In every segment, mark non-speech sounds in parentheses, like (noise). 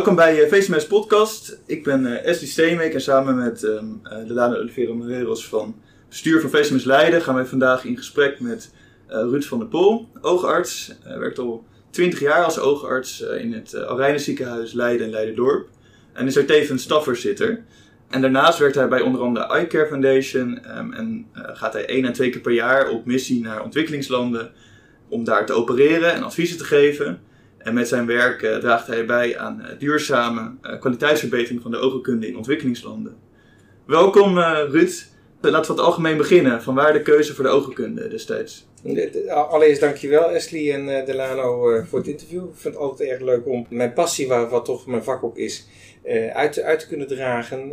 Welkom bij VCMS Podcast. Ik ben uh, Esli Steenbeek en samen met um, uh, Delano Oliveira Moreros van bestuur van VCMS Leiden gaan wij vandaag in gesprek met Ruud van der Pol, oogarts. Hij werkt al 20 jaar als oogarts in het uh, ziekenhuis Leiden en Leiden-dorp. En is er tevens stafvoorzitter. En daarnaast werkt hij bij onder andere iCare Foundation um, en gaat hij één en twee keer per jaar op missie naar ontwikkelingslanden om daar te opereren en adviezen te geven. En met zijn werk uh, draagt hij bij aan uh, duurzame uh, kwaliteitsverbetering van de oogkunde in ontwikkelingslanden. Welkom Ruud. Laten we het algemeen beginnen. Van waar de keuze voor de oogkunde destijds? Allereerst dankjewel Ashley en Delano voor het interview. Ik vind het altijd erg leuk om mijn passie, wat toch mijn vak ook is, uit, uit te kunnen dragen.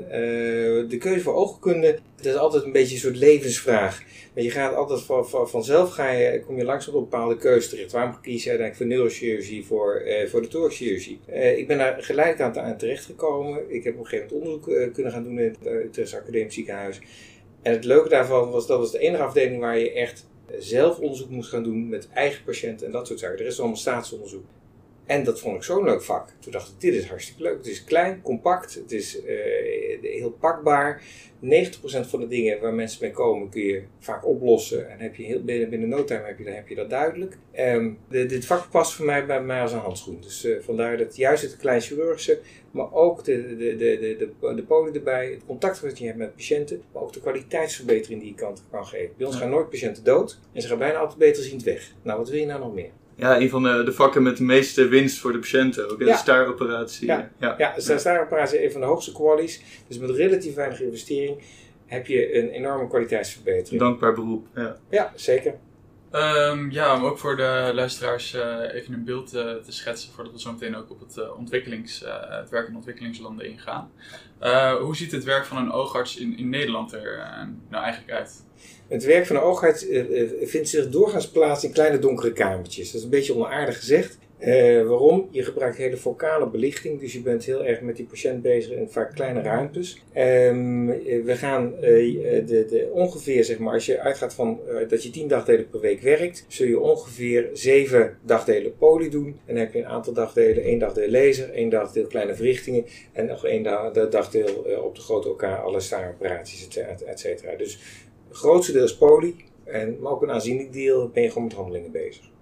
de keuze voor oogkunde, dat is altijd een beetje een soort levensvraag. Maar je gaat altijd van, van, vanzelf, ga je, kom je langzaam op bepaalde keuzes terecht. Waarom kies je uiteindelijk voor neurochirurgie, voor, eh, voor de thoraxchirurgie? Ik ben daar geleidelijk aan, aan terecht gekomen. Ik heb op een gegeven moment onderzoek kunnen gaan doen in het, het Academisch Ziekenhuis. En het leuke daarvan was, dat was de enige afdeling waar je echt zelf onderzoek moest gaan doen met eigen patiënten en dat soort zaken. Er is allemaal staatsonderzoek. En dat vond ik zo'n leuk vak. Toen dacht ik, dit is hartstikke leuk. Het is klein, compact, het is uh, heel pakbaar. 90% van de dingen waar mensen mee komen kun je vaak oplossen. En heb je heel, binnen, binnen no time heb je, dan heb je dat duidelijk. Um, de, dit vak past voor mij bij mij als een handschoen. Dus uh, vandaar dat juist het klein chirurgische, maar ook de, de, de, de, de, de poli erbij, het contact wat je hebt met patiënten, maar ook de kwaliteitsverbetering die je kan, kan geven. Bij ons gaan nooit patiënten dood en ze gaan bijna altijd beter ziend weg. Nou, wat wil je nou nog meer? Ja, een van de, de, vakken met de meeste winst voor de patiënten ook. De ja. STAR-operatie. Ja, ja. ja de STAR-operatie is een van de hoogste qualities. Dus met relatief weinig investering heb je een enorme kwaliteitsverbetering. Dankbaar beroep. Ja, ja zeker. Um, ja, om ook voor de luisteraars uh, even een beeld uh, te schetsen voordat we zo meteen ook op het, uh, ontwikkelings, het werk in ontwikkelingslanden ingaan. hoe ziet het werk van een oogarts in, in Nederland er nou eigenlijk uit? Het werk van een oogarts vindt zich doorgaans plaats in kleine donkere kamertjes. Dat is een beetje onaardig gezegd. Uh, waarom? Je gebruikt hele focale belichting, dus je bent heel erg met die patiënt bezig in vaak kleine ruimtes. Um, we gaan uh, de, de, ongeveer, zeg maar, als je uitgaat van dat je 10 dagdelen per week werkt, zul je ongeveer 7 dagdelen poli doen. En dan heb je een aantal dagdelen, één dagdeel laser, één dagdeel kleine verrichtingen en nog één dagdeel op de grote elkaar, alle staaroperaties, et. Dus het grootste deel is poli, en, maar ook een aanzienlijk deel ben je gewoon met handelingen bezig.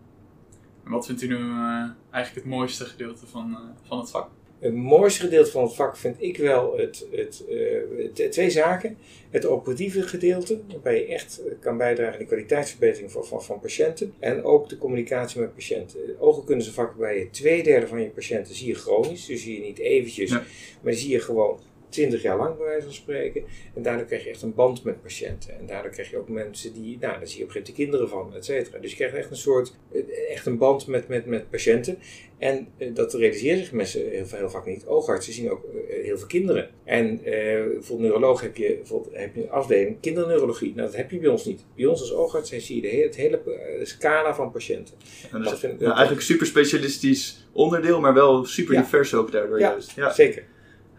En wat vindt u nu uh, eigenlijk het mooiste gedeelte van, uh, van het vak? Het mooiste gedeelte van het vak vind ik wel het, het, uh, twee zaken. Het operatieve gedeelte, waarbij je echt kan bijdragen aan de kwaliteitsverbetering van, van, van patiënten. En ook de communicatie met patiënten. Oogkunde is een vak waarbij je twee derde van je patiënten zie je chronisch. Dus zie je niet eventjes, ja. maar zie je gewoon 20 jaar lang bij wijze van spreken. En daardoor krijg je echt een band met patiënten. En daardoor krijg je ook mensen die, nou, daar zie je op een gegeven moment de kinderen van, et cetera. Dus je krijgt echt een soort, eh, echt een band met, met, met patiënten. En uh, dat realiseren zich mensen heel, heel vaak niet. Oogartsen zien ook uh, heel veel kinderen. En bijvoorbeeld neuroloog heb je, bijvoorbeeld, heb je een afdeling kinderneurologie. Nou, dat heb je bij ons niet. Bij ons als oogarts zie je de hele, het hele scala van patiënten. Dus dat vind, ja, eigenlijk een super specialistisch onderdeel, maar wel super ja. divers ook daardoor ja, juist. Ja, zeker.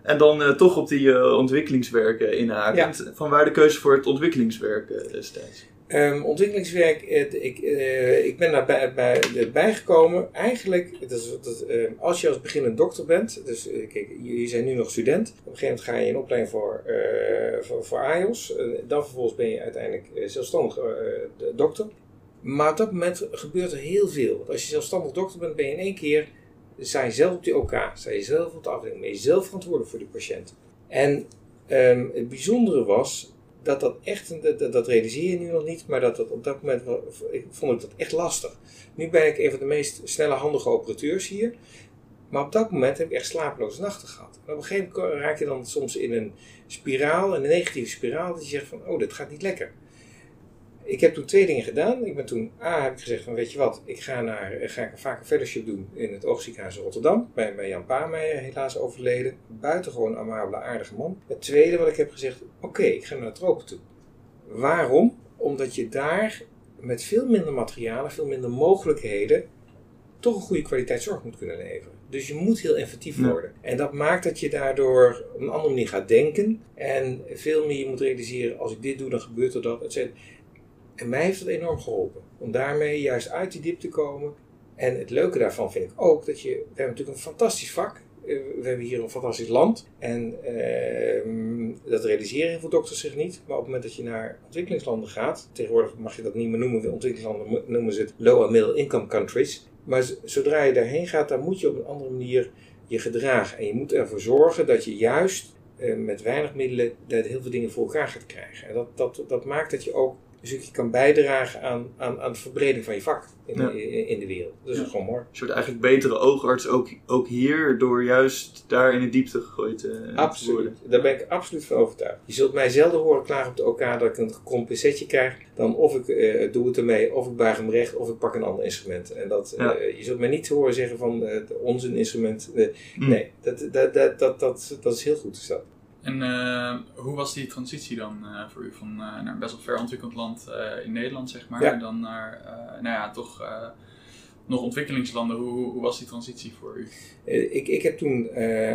En dan uh, toch op die uh, ontwikkelingswerken inhakend. Ja. Van waar de keuze voor het ontwikkelingswerk destijds? Um, ontwikkelingswerk, ik, ik ben daarbij bij, bij gekomen. Eigenlijk, dat is, dat, uh, als je als beginnend dokter bent, dus kijk, je zijn nu nog student. Op een gegeven moment ga je een opleiding voor, voor, voor AIOS. dan vervolgens ben je uiteindelijk zelfstandig dokter. Maar op dat moment gebeurt er heel veel. Als je zelfstandig dokter bent, ben je in één keer sta je zelf op die OK, sta je zelf op de afdeling, ben je zelf verantwoordelijk voor die patiënt. En um, het bijzondere was dat dat echt, dat, dat realiseer je nu nog niet, maar dat dat op dat moment, vond ik dat echt lastig. Nu ben ik een van de meest snelle, handige operateurs hier. Maar op dat moment heb ik echt slapeloze nachten gehad. Op een gegeven moment raak je dan soms in een spiraal, een negatieve spiraal, dat je zegt van, oh, dit gaat niet lekker ik heb toen twee dingen gedaan. Ik ben toen, A, heb ik gezegd van, weet je wat, ik ga, naar, eh, ga ik vaak een fellowship doen in het Oogziekenhuis in Rotterdam. Bij, bij Jan Paameijer, helaas overleden. Buitengewoon amabele, aardige man. Het tweede wat ik heb gezegd, oké, ik ga naar de tropen toe. Waarom? Omdat je daar met veel minder materialen, veel minder mogelijkheden, toch een goede kwaliteit zorg moet kunnen leveren. Dus je moet heel effectief worden. En dat maakt dat je daardoor op een andere manier gaat denken. En veel meer moet realiseren, als ik dit doe, dan gebeurt er dat, etc. En mij heeft dat enorm geholpen. Om daarmee juist uit die dip te komen. En het leuke daarvan vind ik ook dat je. We hebben natuurlijk een fantastisch vak. eh, we hebben hier een fantastisch land. En ehm, dat realiseren heel veel dokters zich niet. Maar op het moment dat je naar ontwikkelingslanden gaat, tegenwoordig mag je dat niet meer noemen, ontwikkelingslanden mo- noemen ze het low and middle income countries. Maar zodra je daarheen gaat, dan moet je op een andere manier je gedragen. En je moet ervoor zorgen dat je juist eh, met weinig middelen heel veel dingen voor elkaar gaat krijgen. En dat, dat, dat maakt dat je ook een stukje kan bijdragen aan, aan, aan de verbreding van je vak in, Ja. in, in de wereld. Dat is Ja. gewoon mooi. Je wordt eigenlijk betere oogarts ook, ook hier door juist daar in de diepte gegooid eh, te worden. Absoluut. Daar ben ik absoluut van overtuigd. Je zult mij zelden horen klagen op de OK dat ik een gekrompen setje krijg. Dan of ik eh, doe het ermee, of ik buig hem recht, of ik pak een ander instrument. En dat, eh, je zult mij niet horen zeggen van ons een instrument. Mm. Nee, dat, dat, dat, dat, dat, dat is heel goed dat. En eh, hoe was die transitie dan eh, voor u van eh, naar een best wel ver ontwikkeld land in Nederland, zeg maar, Ja. en dan naar, nou ja, toch nog ontwikkelingslanden? Hoe, hoe, was die transitie voor u? Ik, ik heb toen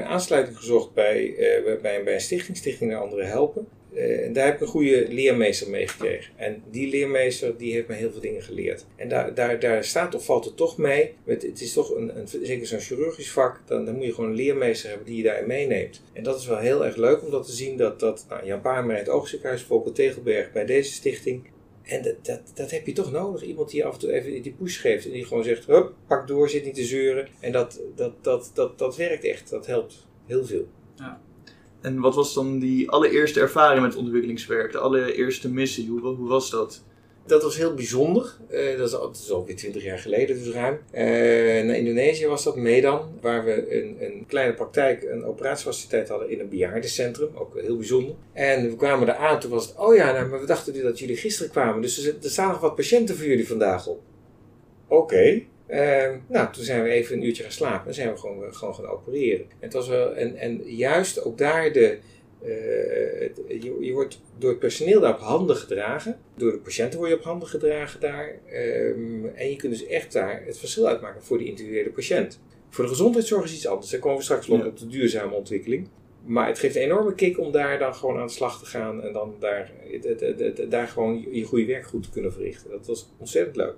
aansluiting gezocht bij, bij, bij, bij een stichting, Stichting naar Anderen Helpen. Eh, daar heb ik een goede leermeester mee gekregen. En die leermeester die heeft me heel veel dingen geleerd. En daar, daar, daar staat of valt het toch mee. Het is toch een, een, zeker zo'n chirurgisch vak. Dan, dan moet je gewoon een leermeester hebben die je daarin meeneemt. En dat is wel heel erg leuk om dat te zien. Dat, dat nou, Jan Paarmer het Oogziekenhuis, Volker Tegelberg bij deze stichting. En dat, dat, dat heb je toch nodig. Iemand die af en toe even die push geeft. En die gewoon zegt, hup, pak door, zit niet te zeuren. En dat, dat, dat, dat, dat werkt echt. Dat helpt heel veel. En wat was dan die allereerste ervaring met ontwikkelingswerk? De allereerste missie? Hoe, hoe was dat? Dat was heel bijzonder. Eh, dat, is, al- dat alweer 20 jaar geleden, dus ruim. Eh, naar Indonesië was dat, Medan, waar we een, een kleine praktijk, een operatiefaciliteit hadden in een bejaardencentrum. Ook heel bijzonder. En we kwamen daar aan, toen was het, oh ja, nou, maar we dachten dat jullie gisteren kwamen, dus er staan nog wat patiënten voor jullie vandaag op. Oké. Eh, nou, toen zijn we even een uurtje gaan slapen en zijn we gewoon, gewoon gaan opereren. En, het was wel, en, en juist ook daar de, eh, je, je wordt door het personeel daar op handen gedragen. Door de patiënten word je op handen gedragen daar. Ehm, en je kunt dus echt daar het verschil uitmaken voor die individuele patiënt. Voor de gezondheidszorg is iets anders. Daar komen we straks nog Ja. op de duurzame ontwikkeling. Maar het geeft een enorme kick om daar dan gewoon aan de slag te gaan. En dan daar, het- het- het- het- daar gewoon je- je goede werk goed te kunnen verrichten. Dat was ontzettend leuk.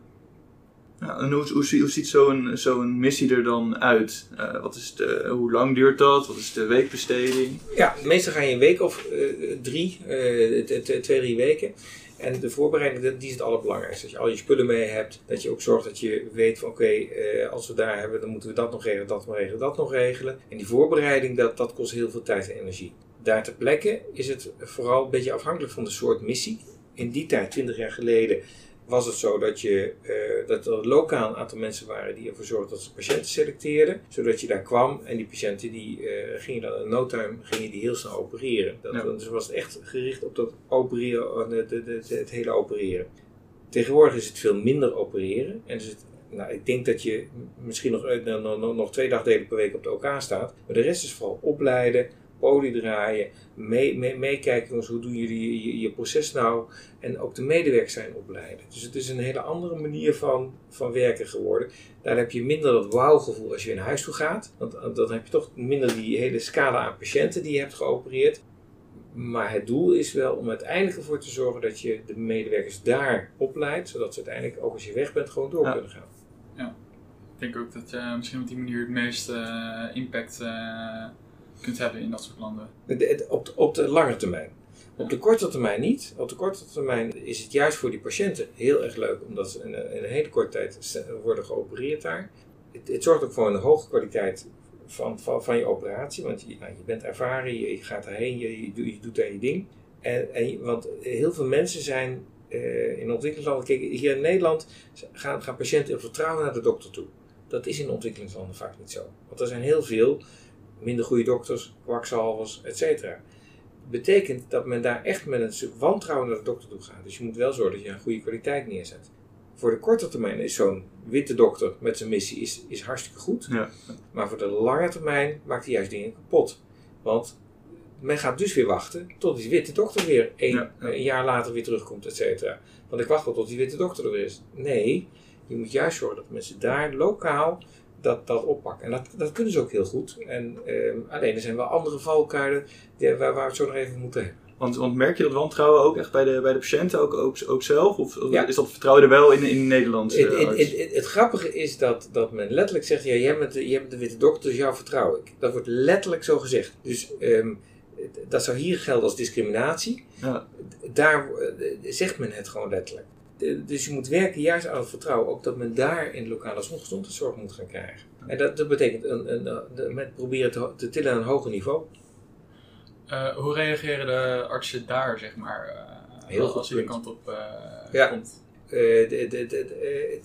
Hoe, hoe, zie- hoe ziet zo'n missie er dan uit? Eh, wat is de, hoe lang duurt dat? Wat is de weekbesteding? Ja, meestal ga je een week of eh, drie, eh, twee, drie weken. En de voorbereiding, die is het allerbelangrijkste. Dat je al je spullen mee hebt. Dat je ook zorgt dat je weet van oké, als we daar hebben, dan moeten we dat nog regelen, dat nog regelen, dat nog regelen. En die voorbereiding, dat, dat kost heel veel tijd en energie. Daar ter plekke is het vooral een beetje afhankelijk van de soort missie. In die tijd, 20 jaar geleden, was het zo dat, je, eh, dat er lokaal een aantal mensen waren die ervoor zorgden dat ze patiënten selecteerden. Zodat je daar kwam en die patiënten die eh, gingen dan in no time gingen die heel snel opereren. Dat, Ja. Dus was het echt gericht op dat opereren, eh, de, de, de- het hele opereren. Tegenwoordig is het veel minder opereren. En is het, nou, ik denk dat je misschien nog, nog, nog, nog twee dagdelen per week op de OK staat. Maar de rest is vooral opleiden, poli draaien, mee- mee- meekijken, jongens, hoe doen jullie je, je proces nou? En ook de medewerkers zijn opleiden. Dus het is een hele andere manier van, van werken geworden. Daar heb je minder dat wauw-gevoel als je in huis toe gaat. Want eh, dan heb je toch minder die hele scala aan patiënten die je hebt geopereerd. Maar het doel is wel om uiteindelijk ervoor te zorgen dat je de medewerkers daar opleidt. Zodat ze uiteindelijk ook als je weg bent gewoon door Ja. kunnen gaan. Ik denk ook dat je misschien op die manier het meeste eh, impact eh, kunt hebben in dat soort landen. De- de- Op de, op de lange termijn. Op de korte termijn niet. Op de korte termijn is het juist voor die patiënten heel erg leuk, omdat ze in, een- in een hele korte tijd worden geopereerd daar. Het, het zorgt ook voor een hoge kwaliteit van, van, van je operatie, want je, nou, je bent ervaren, je, je gaat erheen, je, je, doet- daar je ding. En, en, want heel veel mensen zijn eh, in ontwikkelingslanden, kijk, hier in Nederland gaan, gaan patiënten in vertrouwen naar de dokter toe. Dat is in ontwikkelingslanden vaak niet zo. Want er zijn heel veel minder goede dokters, kwakzalvers, et cetera. Betekent dat men daar echt met een stuk wantrouwen naar de dokter toe gaat. Dus je moet wel zorgen dat je een goede kwaliteit neerzet. Voor de korte termijn is zo'n witte dokter met zijn missie is, is hartstikke goed. Ja. Maar voor de lange termijn maakt hij juist dingen kapot. Want men gaat dus weer wachten tot die witte dokter weer een, Ja, ja. een jaar later weer terugkomt, et cetera. Want ik wacht wel tot die witte dokter er weer is. Nee, je moet juist zorgen dat mensen daar lokaal dat, dat oppakken. En dat, dat kunnen ze ook heel goed. En, ehm, alleen er zijn wel andere valkuilen die, waar, waar we het zo nog even moeten hebben. Want, want merk je dat wantrouwen ook echt bij de, bij de patiënten ook, ook, ook zelf? Of Ja. is dat vertrouwen er wel in, in Nederland? Het, het, het, het- grappige is dat, dat men letterlijk zegt: ja, jij, bent de, jij bent de witte dokter, dus jou vertrouw ik. Dat wordt letterlijk zo gezegd. Dus ehm, dat zou hier gelden als discriminatie. ja. Daar eh, zegt men het gewoon letterlijk. De- Dus je moet werken juist aan het vertrouwen, ook dat men daar in de lokale gezondheidszorg moet gaan krijgen. En dat, dat betekent een, een, een, met proberen te, te tillen aan een hoger niveau. Eh, hoe reageren de artsen daar, zeg maar, eh, Heel als je die punt. kant op eh, Ja. komt? Eh, de, de, de, de- eh,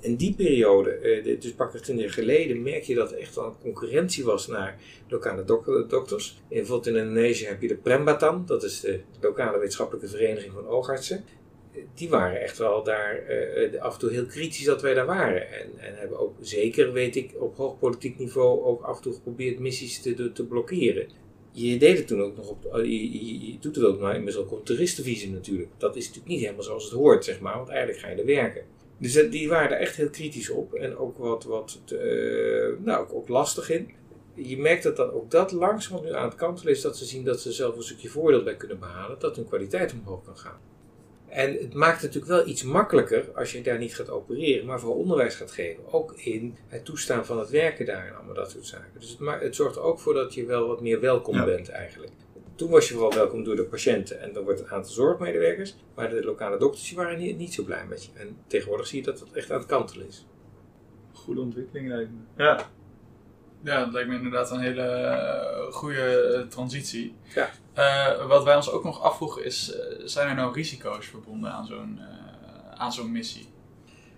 in die periode, eh, de- dus pakweg 20 jaar geleden, merk je dat er echt wel een concurrentie was naar lokale dok- dokters. In, bijvoorbeeld in Indonesië heb je de Prembatan, dat is de lokale wetenschappelijke vereniging van oogartsen. Die waren echt wel daar eh, eh, af en toe heel kritisch dat wij daar waren. En, en hebben ook zeker, weet ik, op hoog politiek niveau ook af en toe geprobeerd missies te, te blokkeren. Je deed het toen ook nog op, eh, je, doet het ook nou inmiddels ook op toeristenvisum natuurlijk. Dat is natuurlijk niet helemaal zoals het hoort, zeg maar, want eigenlijk ga je er werken. Dus die waren er echt heel kritisch op en ook wat, wat nou, ook, lastig in. Je merkt dat dan ook dat langzaam nu aan het kantelen is, dat ze zien dat ze zelf een stukje voordeel bij kunnen behalen, dat hun kwaliteit omhoog kan gaan. En het maakt het natuurlijk wel iets makkelijker als je daar niet gaat opereren, maar vooral onderwijs gaat geven. Ook in het toestaan van het werken daar en allemaal dat soort zaken. Dus het, ma- het zorgt er ook voor dat je wel wat meer welkom Ja. bent eigenlijk. Toen was je vooral welkom door de patiënten en dan wordt het aantal zorgmedewerkers. Maar de lokale dokters die waren niet, niet zo blij met je. En tegenwoordig zie je dat het echt aan het kantelen is. Goede ontwikkeling lijkt me. Ja. Ja, dat lijkt me inderdaad een hele eh, goede eh, transitie. Ja. Eh, wat wij ons ook nog afvroegen is, eh, zijn er nou risico's verbonden aan zo'n eh, aan zo'n missie?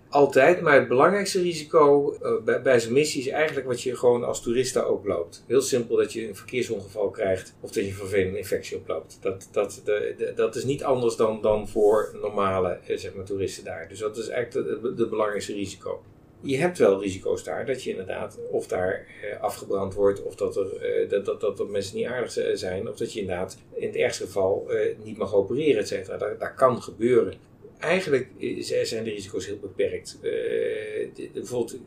Altijd, maar het belangrijkste risico bij, bij zo'n missie is eigenlijk wat je gewoon als toerist daar ook loopt. Heel simpel dat je een verkeersongeval krijgt of dat je een vervelende infectie oploopt. Dat, dat, de, dat is niet anders dan, dan voor normale zeg maar, toeristen daar. Dus dat is eigenlijk het belangrijkste risico. Je hebt wel risico's daar, dat je inderdaad of daar eh, afgebrand wordt, of dat er, eh, dat, dat, dat er mensen niet aardig zijn, of dat je inderdaad in het ergste geval eh, niet mag opereren, et cetera. Dat, dat kan gebeuren. Eigenlijk zijn de risico's heel beperkt. Bijvoorbeeld,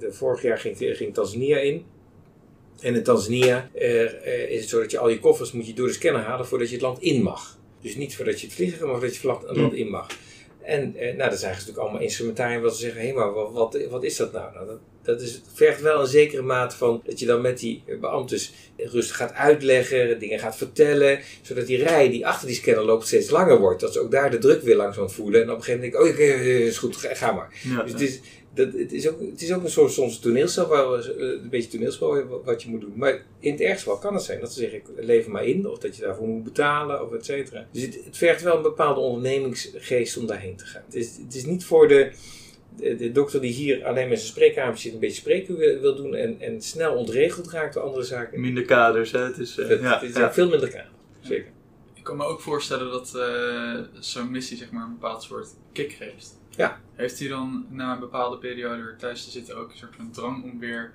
de, vorig jaar ging, ging Tanzania in. En in Tanzania is het zo dat je al je koffers moet je door de scanner halen voordat je het land in mag. Dus niet voordat je het vliegen kan, maar voordat je het land- het land in mag. En eh, nou, dat zijn natuurlijk allemaal instrumentarium wat ze zeggen, hé, maar wat, wat, is dat nou? nou dat is, vergt wel een zekere mate van dat je dan met die beambtes rustig gaat uitleggen, dingen gaat vertellen, zodat die rij die achter die scanner loopt steeds langer wordt. Dat ze ook daar de druk weer langzaam voelen. En op een gegeven moment denk ik, oh, oké, is goed, ga, ga maar. ja. Dus het is, dat, het, is ook, het is ook een soort soms toneelspel, waar we, eh, een beetje toneelspel wat je moet doen. Maar in het ergste geval kan het zijn dat ze zeggen, ik lever maar in, of dat je daarvoor moet betalen, of et cetera. Dus het, het vergt wel een bepaalde ondernemingsgeest om daarheen te gaan. Het is, het is niet voor de, de, de dokter die hier alleen met zijn spreekkamer zit, een beetje spreken wil, wil doen en, en snel ontregeld raakt door andere zaken. Minder kaders, hè. Het is, eh, Het, ja, het is ja. veel minder kamer. Zeker. Ik kan me ook voorstellen dat eh, zo'n missie zeg maar een bepaald soort kick geeft. Ja. Heeft hij dan na een bepaalde periode weer thuis te zitten ook een soort van drang om weer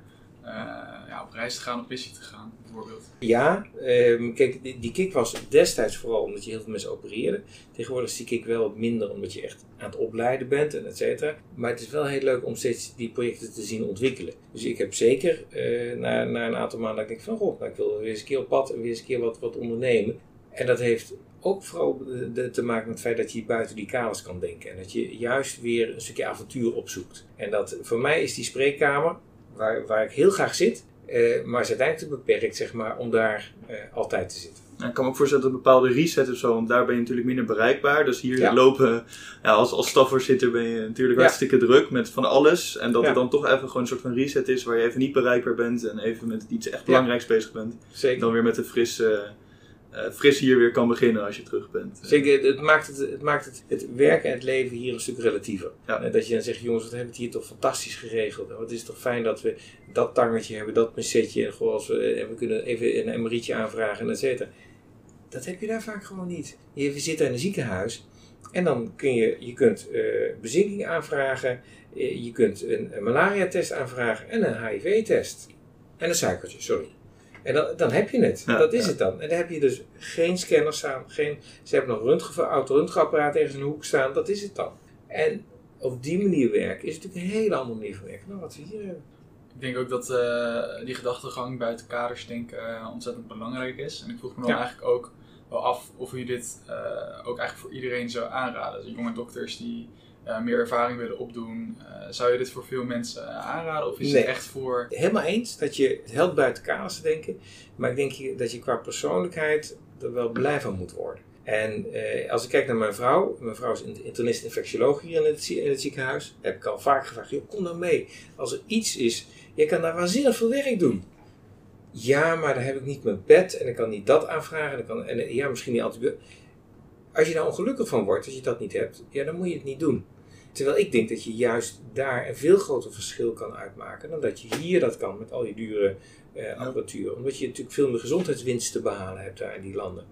ja, op reis te gaan, op missie te gaan, bijvoorbeeld? Ja, ehm, kijk, die, kick was destijds vooral omdat je heel veel mensen opereerde. Tegenwoordig is die kick wel minder omdat je echt aan het opleiden bent en et cetera. Maar het is wel heel leuk om steeds die projecten te zien ontwikkelen. Dus ik heb zeker eh, na, een aantal maanden dat ik van, oh, nou, ik wil weer eens een keer op pad en weer eens een keer wat, wat ondernemen. En dat heeft ook vooral te maken met het feit dat je buiten die kaders kan denken. En dat je juist weer een stukje avontuur opzoekt. En dat voor mij is die spreekkamer, waar, waar ik heel graag zit, eh, maar is uiteindelijk te beperkt zeg maar, om daar eh, altijd te zitten. Ik kan me ook voorstellen dat een bepaalde reset of zo, want daar ben je natuurlijk minder bereikbaar. Dus hier Ja. lopen, ja, als, als stafvoorzitter ben je natuurlijk Ja. hartstikke druk met van alles. En dat het dan toch even gewoon een soort van reset is waar je even niet bereikbaar bent en even met iets echt belangrijks bezig bent. En Zeker. dan weer met een fris, eh, fris hier weer kan beginnen als je terug bent. Zeker, het maakt, het, het, maakt het, het werken en het leven hier een stuk relatiever. Ja. Eh, Dat je dan zegt, jongens, wat hebben we het hier toch fantastisch geregeld. Wat is het toch fijn dat we dat tangetje hebben, dat pincetje. En, gewoon als we, en we kunnen even een emerietje aanvragen en et cetera. Dat heb je daar vaak gewoon niet. Je zit in een ziekenhuis en dan kun je, je kunt eh, bezinking aanvragen. eh, Je kunt een, een malaria-test aanvragen en een HIV-test. En een suikertje, sorry. En dan, dan heb je het. Ja, dat is ja. het dan. En dan heb je dus geen scanners staan. Geen, ze hebben nog een röntgen, auto röntgenapparaat ergens in de hoek staan. Dat is het dan. En op die manier werken is natuurlijk een hele andere manier van werken dan wat we hier hebben. Ik denk ook dat eh, die gedachtegang buiten kaders denken eh, ontzettend belangrijk is. En ik vroeg me dan Ja. eigenlijk ook, wel af of u dit uh, ook eigenlijk voor iedereen zou aanraden. Dus jonge dokters die uh, meer ervaring willen opdoen. Uh, zou je dit voor veel mensen aanraden of is Nee. het echt voor... Helemaal eens dat je het helpt buiten kaders te denken. Maar ik denk dat je qua persoonlijkheid er wel blij van moet worden. En eh, als ik kijk naar mijn vrouw, mijn vrouw is in- internist infectioloog hier in het, zie- in het ziekenhuis. Heb ik al vaak gevraagd, joh, kom dan mee. Als er iets is, je kan daar waanzinnig veel werk doen. Ja, maar dan heb ik niet mijn bed en ik kan niet dat aanvragen. En, kan, en eh, ja, misschien niet antibiotica. Als je daar ongelukkig van wordt, als je dat niet hebt, ja, dan moet je het niet doen. Terwijl ik denk dat je juist daar een veel groter verschil kan uitmaken dan dat je hier dat kan met al je dure eh, apparatuur. Omdat je natuurlijk veel meer gezondheidswinst te behalen hebt daar in die landen.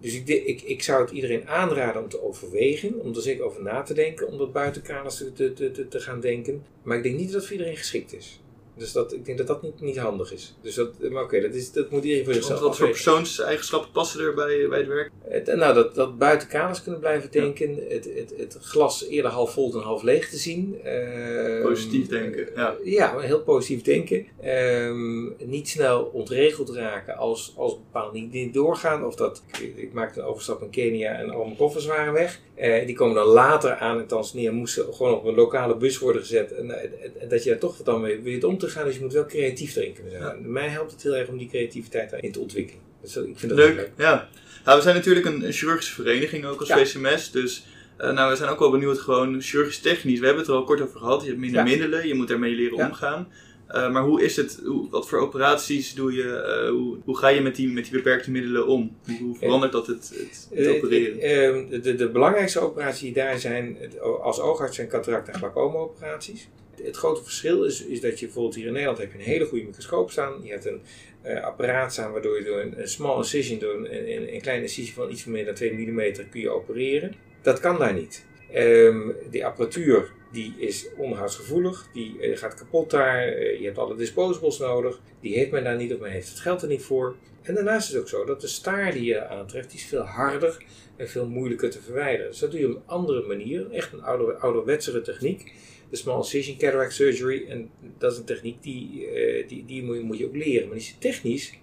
Dus ik, ik, ik zou het iedereen aanraden om te overwegen, om er zeker over na te denken, om dat buiten kaders te, te, te, te- te gaan denken. Maar ik denk niet dat het voor iedereen geschikt is. Dus dat, ik denk dat dat niet, niet handig is. Dus dat, maar oké, dat, is, dat moet iedereen voor zichzelf wat voor persoonseigenschappen passen er bij, bij het werk? Het, nou, dat, dat buiten kaders kunnen blijven denken. Het, het, het glas eerder half vol dan half leeg te zien. Ehm, Positief denken, ja. Ja, heel positief denken. Ehm, niet snel ontregeld raken als, als bepaalde dingen doorgaan. Of dat, ik, ik maakte een overstap in Kenia en al mijn koffers waren weg. Eh, die komen dan later aan in Tanzania. Moesten gewoon op een lokale bus worden gezet. En, en, en dat je daar toch wat dan mee weet om te gaan. Dus je moet wel creatief erin kunnen zijn. Ja. Mij helpt het heel erg om die creativiteit daarin te ontwikkelen. Dus ik vind dat Leuk, ja. Nou, we zijn natuurlijk een, een chirurgische vereniging ook als Ja. VCMS. Dus eh, nou, we zijn ook wel benieuwd, gewoon chirurgisch technisch. We hebben het er al kort over gehad. Je hebt minder middelen, je moet ermee leren omgaan. Eh, maar hoe is het, hoe, wat voor operaties doe je, eh, hoe, hoe ga je met die, met die beperkte middelen om? Hoe, hoe verandert dat het, het, het opereren? eh, eh, de, de, de belangrijkste operaties die daar zijn, als oogarts zijn cataract- en glaucoma-operaties. Het grote verschil is, is dat je bijvoorbeeld hier in Nederland heb je een hele goede microscoop staan. Je hebt een eh, apparaat staan waardoor je door een, een small incision, door een, een, kleine incisie van iets meer dan 2 mm kun je opereren. Dat kan daar niet. Ehm, die apparatuur die is onderhoudsgevoelig, die eh, gaat kapot daar. eh, je hebt alle disposables nodig. Die heeft men daar niet of men heeft het geld er niet voor. En daarnaast is het ook zo dat de staar die je aantreft, die is veel harder en veel moeilijker te verwijderen. Dus dat doe je op een andere manier, echt een ouder, ouderwetsere techniek. De small incision cataract surgery. En dat is een techniek die, eh, die, die moet, je, moet je ook leren. Maar die is technisch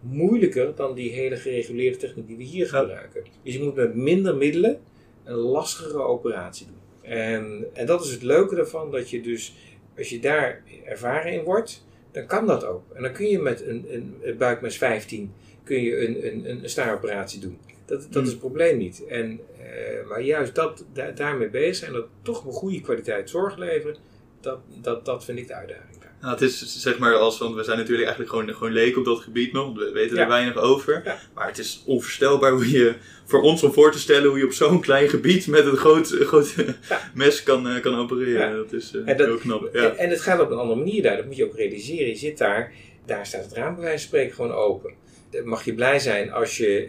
moeilijker dan die hele gereguleerde techniek die we hier gebruiken. Dus je moet met minder middelen een lastigere operatie doen. En, en dat is het leuke daarvan, dat je dus, als je daar ervaren in wordt, dan kan dat ook. En dan kun je met een, een, een buikmes 15 kun je een, een, een staaroperatie doen. Dat, dat is het probleem niet. En, eh, maar juist dat, da- daarmee bezig zijn, dat toch een goede kwaliteit zorg leveren, dat, dat, dat vind ik de uitdaging. Nou, het is zeg maar als, want we zijn natuurlijk eigenlijk gewoon, gewoon leken op dat gebied nog. We weten Ja. er weinig over. Ja. Maar het is onvoorstelbaar hoe je, voor ons om voor te stellen hoe je op zo'n klein gebied met een groot, (laughs) groot Ja. mes kan, eh, kan opereren. Dat is eh, En dat- heel knap. Ja. En, en het gaat op een andere manier daar, dat moet je ook realiseren. Je zit daar, daar staat het raam bij wijze van spreken gewoon open. Mag je blij zijn als je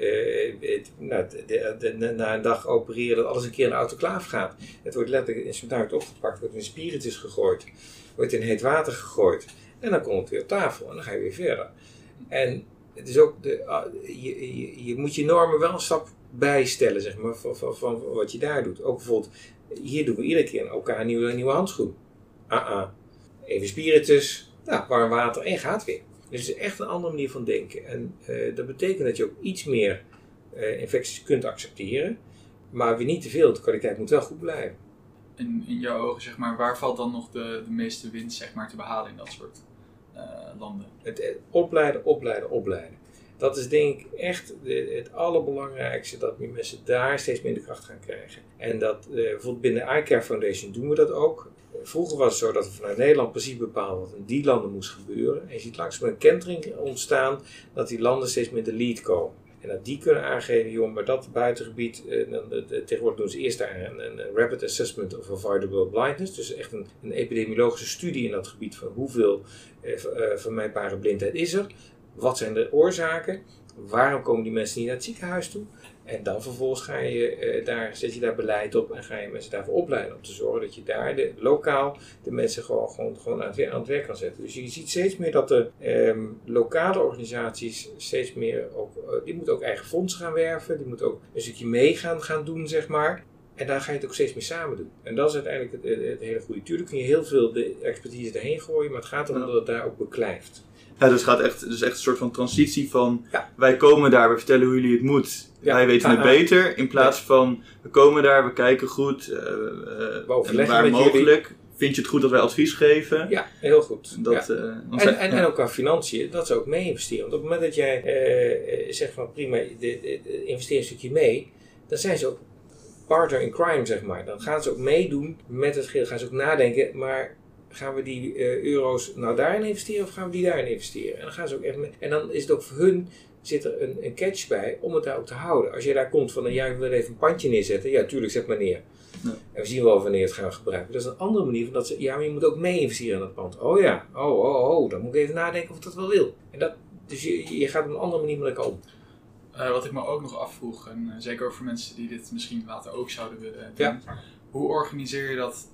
eh, nou, de- de- na een dag opereren dat alles een keer in de autoclaaf gaat. Het wordt letterlijk, wordt opgepakt, wordt in spiritus gegooid, wordt in heet water gegooid. En dan komt het weer op tafel en dan ga je weer verder. En het is ook, de, ah, je, je, je moet je normen wel een stap bijstellen, zeg maar, van, van, van wat je daar doet. Ook bijvoorbeeld, hier doen we iedere keer elkaar een nieuwe, nieuwe handschoen. Ah, ah. Even spiritus, nou, warm water en gaat weer. Dus het is echt een andere manier van denken. En eh, dat betekent dat je ook iets meer eh, infecties kunt accepteren. Maar weer niet te veel. De kwaliteit moet wel goed blijven. In, in jouw ogen, zeg maar, waar valt dan nog de, de meeste winst zeg maar, te behalen in dat soort eh, landen? Het, opleiden, opleiden, opleiden. Dat is denk ik echt de- het allerbelangrijkste. Dat mensen daar steeds minder kracht gaan krijgen. En dat bijvoorbeeld binnen de iCare Foundation doen we dat ook. Vroeger was het zo dat we vanuit Nederland precies bepaalden wat in die landen moest gebeuren. En je ziet langzaam een kentering ontstaan dat die landen steeds meer de lead komen. En dat die kunnen aangeven, joh, maar dat buitengebied, eh, tegenwoordig doen ze eerst daar een, een rapid assessment of avoidable blindness. Dus echt een, een epidemiologische studie in dat gebied van hoeveel eh, eh, vermijdbare blindheid is er. Wat zijn de oorzaken? Waarom komen die mensen niet naar het ziekenhuis toe? En dan vervolgens ga je, eh, daar, zet je daar beleid op en ga je mensen daarvoor opleiden. Om te zorgen dat je daar de, lokaal de mensen gewoon, gewoon, gewoon aan, het, wer- aan het werk kan zetten. Dus je ziet steeds meer dat de ehm, lokale organisaties steeds meer ook, eh, die moeten ook eigen fondsen gaan werven. Die moeten ook een stukje mee gaan, gaan doen, zeg maar. En daar ga je het ook steeds meer samen doen. En dat is uiteindelijk het, het, het hele goede. Tuurlijk kun je heel veel de expertise erheen gooien, maar het gaat erom dat het daar ook beklijft. Ja, dus het gaat echt, dus echt een soort van transitie van Ja. wij komen daar, we vertellen hoe jullie het moet. Ja. Wij weten het Ah, beter. In plaats van we komen daar, we kijken goed. eh, We waar jullie. mogelijk. Vind je het goed dat wij advies geven? Ja, heel goed. Dat, eh, En, en, ook qua financiën, dat ze ook mee investeren. Want op het moment dat jij zegt van prima, de, de, de- investeer een stukje mee, dan zijn ze ook partner in crime, zeg maar. Dan gaan ze ook meedoen met het geld. Gaan ze ook nadenken, maar gaan we die eh, euro's nou daarin investeren of gaan we die daarin investeren? En dan gaan ze ook echt mee. En dan is het ook voor hun zit er een, een catch bij om het daar ook te houden. Als je daar komt van, ja, ik wil even een pandje neerzetten. Ja, tuurlijk, zet maar neer. Ja. En we zien wel wanneer het gaan gebruiken. Dat is een andere manier van dat ze, ja, maar je moet ook mee investeren in dat pand. Oh ja, oh, oh, oh, dan moet ik even nadenken of ik dat wel wil. En dat, dus je, je gaat op een andere manier met elkaar om. Eh, wat ik me ook nog afvroeg, en eh, zeker ook voor mensen die dit misschien later ook zouden willen doen. Hoe organiseer je dat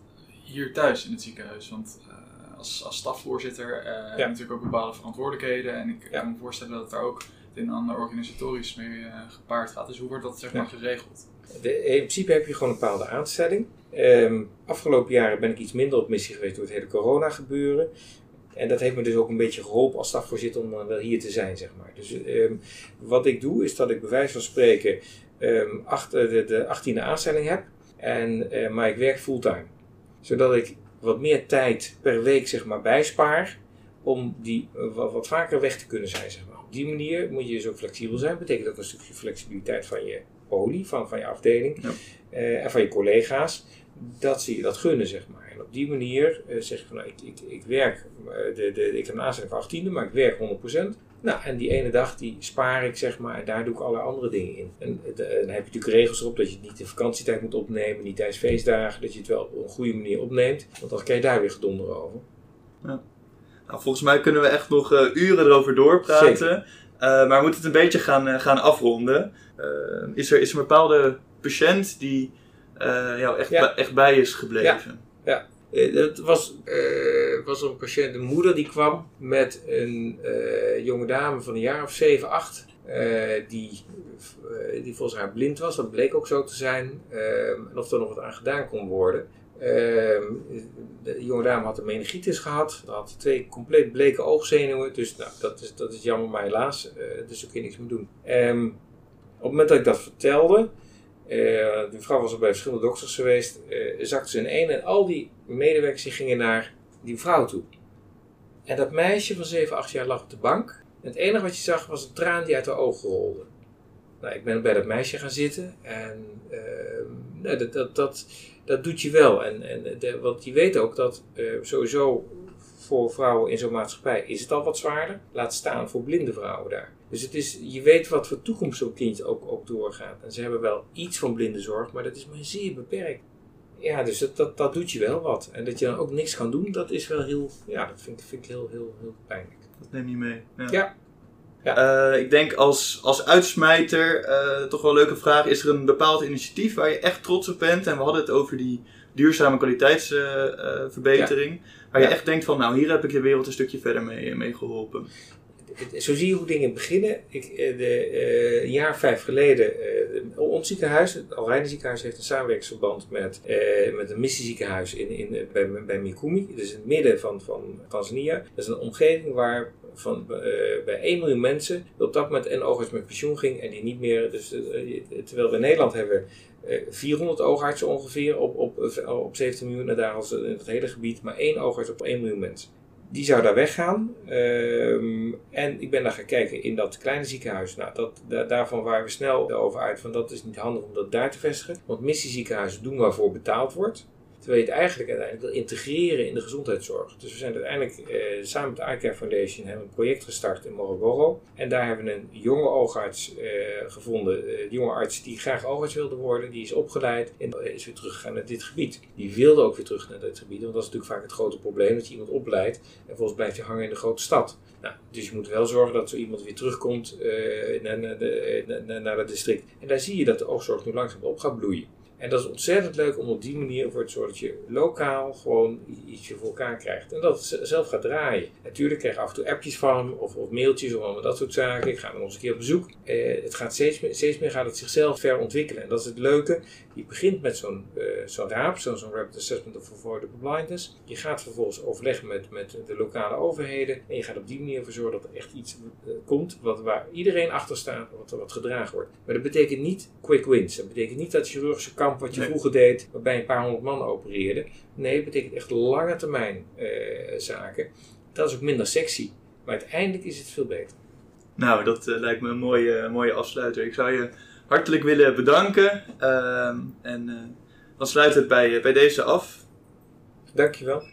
hier thuis in het ziekenhuis? Want eh, als, als stafvoorzitter eh heb je natuurlijk ook bepaalde verantwoordelijkheden. En ik Ja. kan me voorstellen dat het daar ook het een en ander organisatorisch mee eh, gepaard gaat. Dus hoe wordt dat zeg maar geregeld? De, in principe heb je gewoon een bepaalde aanstelling. Ehm, afgelopen jaren ben ik iets minder op missie geweest door het hele corona gebeuren. En dat heeft me dus ook een beetje geholpen als stafvoorzitter om dan wel hier te zijn, zeg maar. Dus ehm, wat ik doe, is dat ik bij wijze van spreken ehm, achter de, de 18e aanstelling heb. En, maar ik werk fulltime. Zodat ik wat meer tijd per week, zeg maar, bijspaar. Om die eh, wat, wat vaker weg te kunnen zijn, zeg maar. Op die manier moet je dus ook flexibel zijn. betekent ook een stukje flexibiliteit van je poli, van, van je afdeling. Ja. eh, en van je collega's. Dat ze je dat gunnen, zeg maar. En op die manier eh, zeg je van, nou, ik, ik, ik werk, de, de, ik heb een aanstelling van 18e, maar ik werk 100%. Nou, en die ene dag die spaar ik, zeg maar, en daar doe ik alle andere dingen in. En eh, de- dan heb je natuurlijk regels erop dat je het niet in vakantietijd moet opnemen, niet tijdens feestdagen, dat je het wel op een goede manier opneemt. Want dan krijg je daar weer gedonder over. Nou, volgens mij kunnen we echt nog eh, uren erover doorpraten. Eh, maar we moeten het een beetje gaan, eh, gaan afronden. Eh, is, er, is er een bepaalde patiënt die eh, jou echt, Ja. bij- echt bij is gebleven? Eh, Het was, eh, was een patiënt, een moeder die kwam met een eh, jonge dame van een jaar of 7, 8. eh, die, eh, die volgens haar blind was, dat bleek ook zo te zijn. eh, en of er nog wat aan gedaan kon worden. Eh, de jonge dame had een meningitis gehad, had twee compleet bleke oogzenuwen. Dus nou, dat, is, dat is jammer, maar helaas. eh, dus daar kun je niks meer doen. Ehm, op het moment dat ik dat vertelde, eh die vrouw was al bij verschillende dokters geweest, eh, zakte ze in één en al die medewerkers die gingen naar die vrouw toe. En dat meisje van 7, 8 jaar lag op de bank. Het enige wat je zag was een traan die uit haar ogen rolde. Nou, ik ben bij dat meisje gaan zitten en nou, dat, dat, dat, dat doet je wel. En, en de, want je weet ook dat eh, sowieso voor vrouwen in zo'n maatschappij is het al wat zwaarder. Laat staan voor blinde vrouwen daar. Dus het is, je weet wat voor toekomst zo'n kind ook, ook doorgaat. En ze hebben wel iets van blinde zorg, maar dat is maar zeer beperkt. Ja, dus dat, dat, dat doet je wel wat. En dat je dan ook niks kan doen, dat is wel heel, ja, dat vind, ik- vind ik heel, heel, heel pijnlijk. Dat neem je mee. Ja. Eh, ik denk als, als uitsmijter eh, toch wel een leuke vraag. Is er een bepaald initiatief waar je echt trots op bent? En we hadden het over die duurzame kwaliteitsverbetering. waar je Ja. echt denkt van nou hier heb ik de wereld een stukje verder mee, mee geholpen. Zo zie je hoe dingen beginnen. Ik, eh, de, eh, een jaar vijf geleden, eh, ons ziekenhuis, het Alreine ziekenhuis, heeft een samenwerkingsverband met, met een missieziekenhuis in, in, bij, bij Mikumi. Dus in het midden van, van Tanzania. Dat is een omgeving waar van, bij 1 miljoen mensen op dat moment een oogarts met pensioen ging en die niet meer. Dus, terwijl we in Nederland hebben eh, 400 oogartsen ongeveer op, op, op 17 miljoen en daar als in het hele gebied maar één oogarts op 1 miljoen mensen. Die zou daar weggaan. Ehm, en ik ben daar gaan kijken in dat kleine ziekenhuis. Nou, dat, da- daarvan waren we snel over uit van dat is niet handig om dat daar te vestigen. Want missieziekenhuizen doen waarvoor betaald wordt. Terwijl je het eigenlijk uiteindelijk wil integreren in de gezondheidszorg. Dus we zijn uiteindelijk eh, samen met de iCare Foundation hebben we een project gestart in Morogoro. En daar hebben we een jonge oogarts eh, gevonden. Eh, die jonge arts die graag oogarts wilde worden. Die is opgeleid en eh, is weer teruggegaan naar dit gebied. Die wilde ook weer terug naar dit gebied. Want dat is natuurlijk vaak het grote probleem. Dat je iemand opleidt en vervolgens blijft hij hangen in de grote stad. Nou, dus je moet wel zorgen dat zo iemand weer terugkomt eh, naar, de, eh, naar, naar het district. En daar zie je dat de oogzorg nu langzaam op gaat bloeien. En dat is ontzettend leuk om op die manier ervoor te zorgen dat je lokaal gewoon ietsje voor elkaar krijgt. En dat het zelf gaat draaien. Natuurlijk krijg je af en toe appjes van hem of, of mailtjes of allemaal dat soort zaken. Ik ga dan nog eens een keer op bezoek. Eh, het gaat steeds, meer, steeds meer gaat het zichzelf ver ontwikkelen. En dat is het leuke. Je begint met zo'n uh, zo'n RAAP, zo'n zo Rapid Assessment of Avoidable Blindness. Je gaat vervolgens overleggen met, met de lokale overheden. En je gaat op die manier ervoor zorgen dat er echt iets uh, komt wat, waar iedereen achter staat, wat, wat gedragen wordt. Maar dat betekent niet quick wins. Dat betekent niet dat chirurgische kamp wat je nee. vroeger deed, waarbij een paar honderd man opereerde. Nee, het betekent echt lange termijn uh, zaken. Dat is ook minder sexy. Maar uiteindelijk is het veel beter. Nou, dat uh, lijkt me een mooie, mooie afsluiter. Ik zou je hartelijk willen bedanken. Uh, en dan sluit het bij, bij deze af. Dankjewel.